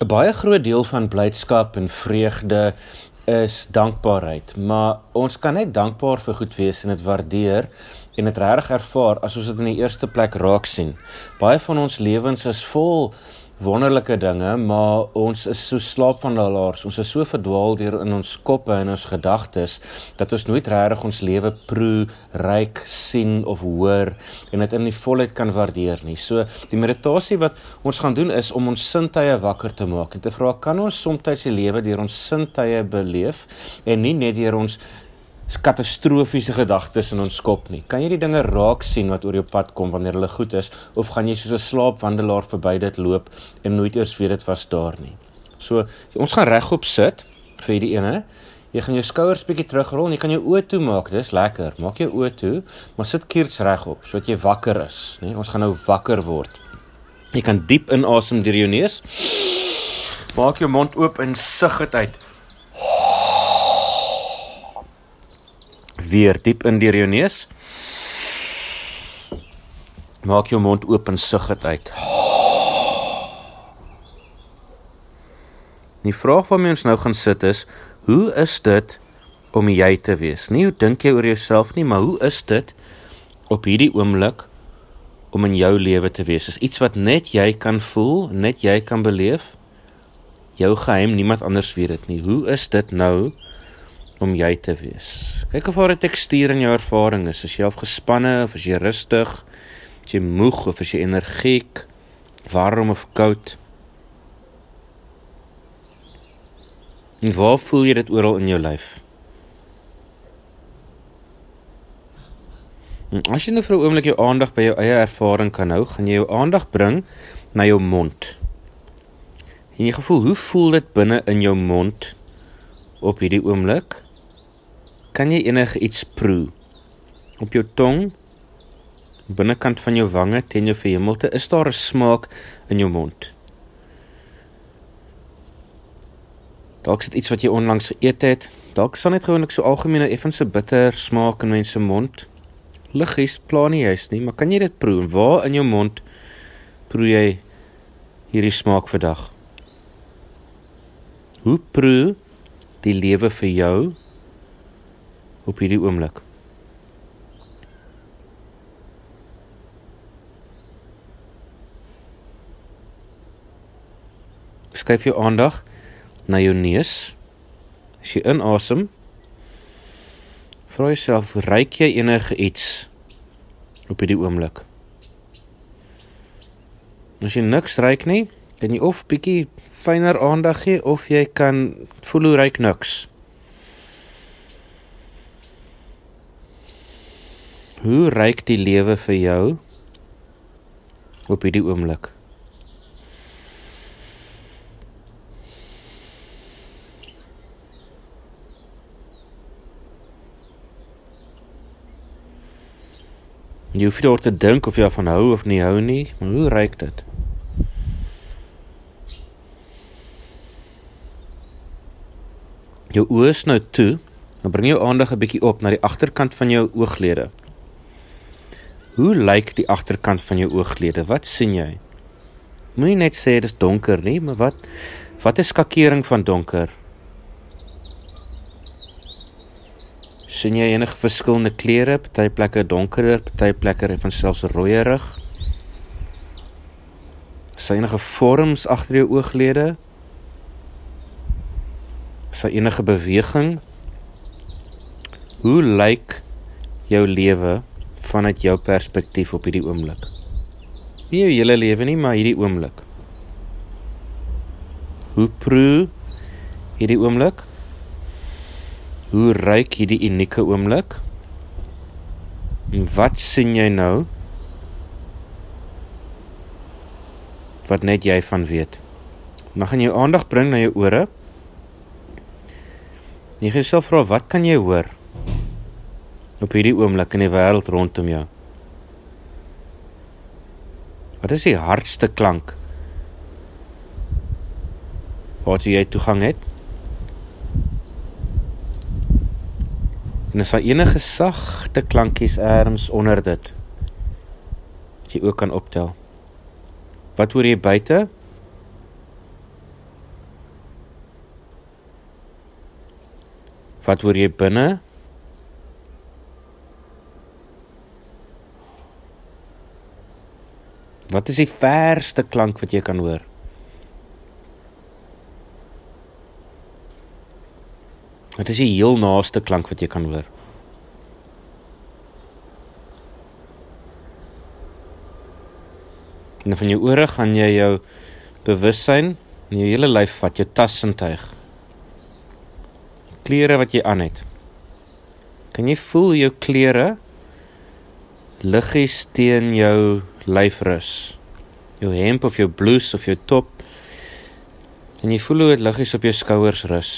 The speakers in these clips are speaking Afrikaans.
'n Baie groot deel van blydskap en vreugde is dankbaarheid, maar ons kan net dankbaar vir goed wees en dit waardeer en dit reg ervaar as ons dit in die eerste plek raak sien. Baie van ons lewens is vol wonderlike dinge, maar ons is so slaapwandelaars. Ons is so verdwaal deur in ons koppe en ons gedagtes dat ons nooit regtig ons lewe proe, ryk sien of hoor en dit in die volheid kan waardeer nie. So die meditasie wat ons gaan doen is om ons sintuie wakker te maak en te vra kan ons soms die lewe deur ons sintuie beleef en nie net deur ons katastrofiese gedagtes in ons kop nie. Kan jy die dinge raak sien wat oor jou pad kom wanneer hulle goed is of gaan jy soos 'n slaapwandelaar verby dit loop en nooit eers weet dit was daar nie. So, ons gaan regop sit vir hierdie ene. Jy gaan jou skouers bietjie terugrol en jy kan jou oë toemaak. Dis lekker. Maak jou oë toe, maar sit kiers regop sodat jy wakker is, né? Ons gaan nou wakker word. Jy kan diep inasem deur jou neus. Maak jou mond oop en sug dit uit. Weer diep in deur jou neus. Maak jou mond oop en sug dit uit. Die vraag waarmee ons nou gaan sit is: Hoe is dit om jy te wees? Nie hoe dink jy oor jouself nie, maar hoe is dit op hierdie oomblik om in jou lewe te wees? Is iets wat net jy kan voel, net jy kan beleef? Jou geheim, niemand anders weet dit nie. Hoe is dit nou? Om jy te wees. Kyk of daar 'n tekstuur in jou ervaring is. Is jy afgespanne of is jy rustig? Is jy moeg of is jy energiek? Warm of koud? En waar voel jy dit oral in jou lyf? As jy nou vir 'n oomblik jou aandag by jou eie ervaring kan hou, gaan jy jou aandag bring na jou mond. En jy gevoel, hoe voel dit binne in jou mond op hierdie oomblik? Kan jy enige iets proe? Op jou tong, binnekant van jou wange, teen jou verhemelte, is daar 'n smaak in jou mond? Dalk is dit iets wat jy onlangs geëet het. Dalk sal net gewoonlik so algemene effense bitter smaak in mense mond. Liggies pla nie juis nie, maar kan jy dit proe? Waar in jou mond proe jy hierdie smaak vandag? Hoe proe die lewe vir jou op hierdie oomblik. Skuif jou aandag na jou neus. As jy inasem, vra jouself, ruik jy enige iets op hierdie oomblik? As jy niks ruik nie, kan jy of bietjie fyner aandag gee of jy kan voel hoe ruik niks. Hoe ryk die lewe vir jou op hierdie oomblik? Jy hoef oor te dink of jy van hou of nie hou nie, maar hoe ryk dit? Jou oë is nou toe. Dan bring jou aandag 'n bietjie op na die agterkant van jou ooglede. Hoe lyk die agterkant van jou ooglede? Wat sien jy? Moenie net sê dit is donker nie, maar wat wat is skakering van donker? sien jy enige verskillende kleure? Party plekke donkerder, party plekke het van selfs rooierig. Sien enige vorms agter jou ooglede? Sien enige beweging? Hoe lyk jou lewe vanuit jou perspektief op hierdie oomblik. Nie jou hele lewe nie, maar hierdie oomblik. Hoe proe hierdie oomblik? Hoe ruik hierdie unieke oomblik? En wat sien jy nou? Wat net jy van weet. Dan gaan jy aandag bring na jou ore. Jy gaan self vra wat kan jy hoor? op hierdie oomblik in die wêreld rondom jou? Wat is die hardste klank waartoe jy toegang het? En as daar enige sagte klankies ergens onder dit wat jy ook kan optel. Wat hoor jy buite? Wat hoor jy binne? Wat is die verste klank wat jy kan hoor? Wat is die heel naaste klank wat jy kan hoor? En van jou ore gaan jy jou bewussyn in jou hele lyf vat, jou tassintuig. Klere wat jy aan het. Kan jy voel jou klere liggies teen jou lyf rus? Jou hemp of jou blouse of jou top. En jy voel hoe dit liggies op jou skouers rus.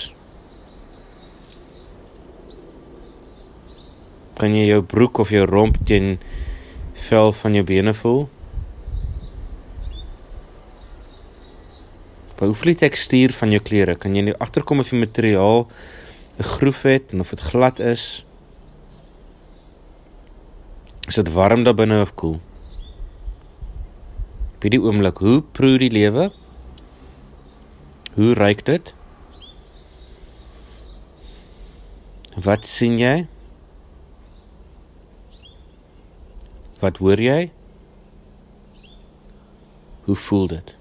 Kan jy jou broek of jou romp teen vel van jou bene voel? Hoe voel die tekstuur van jou klere? Kan jy nou agterkom of die materiaal 'n groef het of dit glad is? Is dit warm daar binne of koel? By die oomblik, hoe proe die lewe? Hoe ruik dit? Wat sien jy? Wat hoor jy? Hoe voel dit?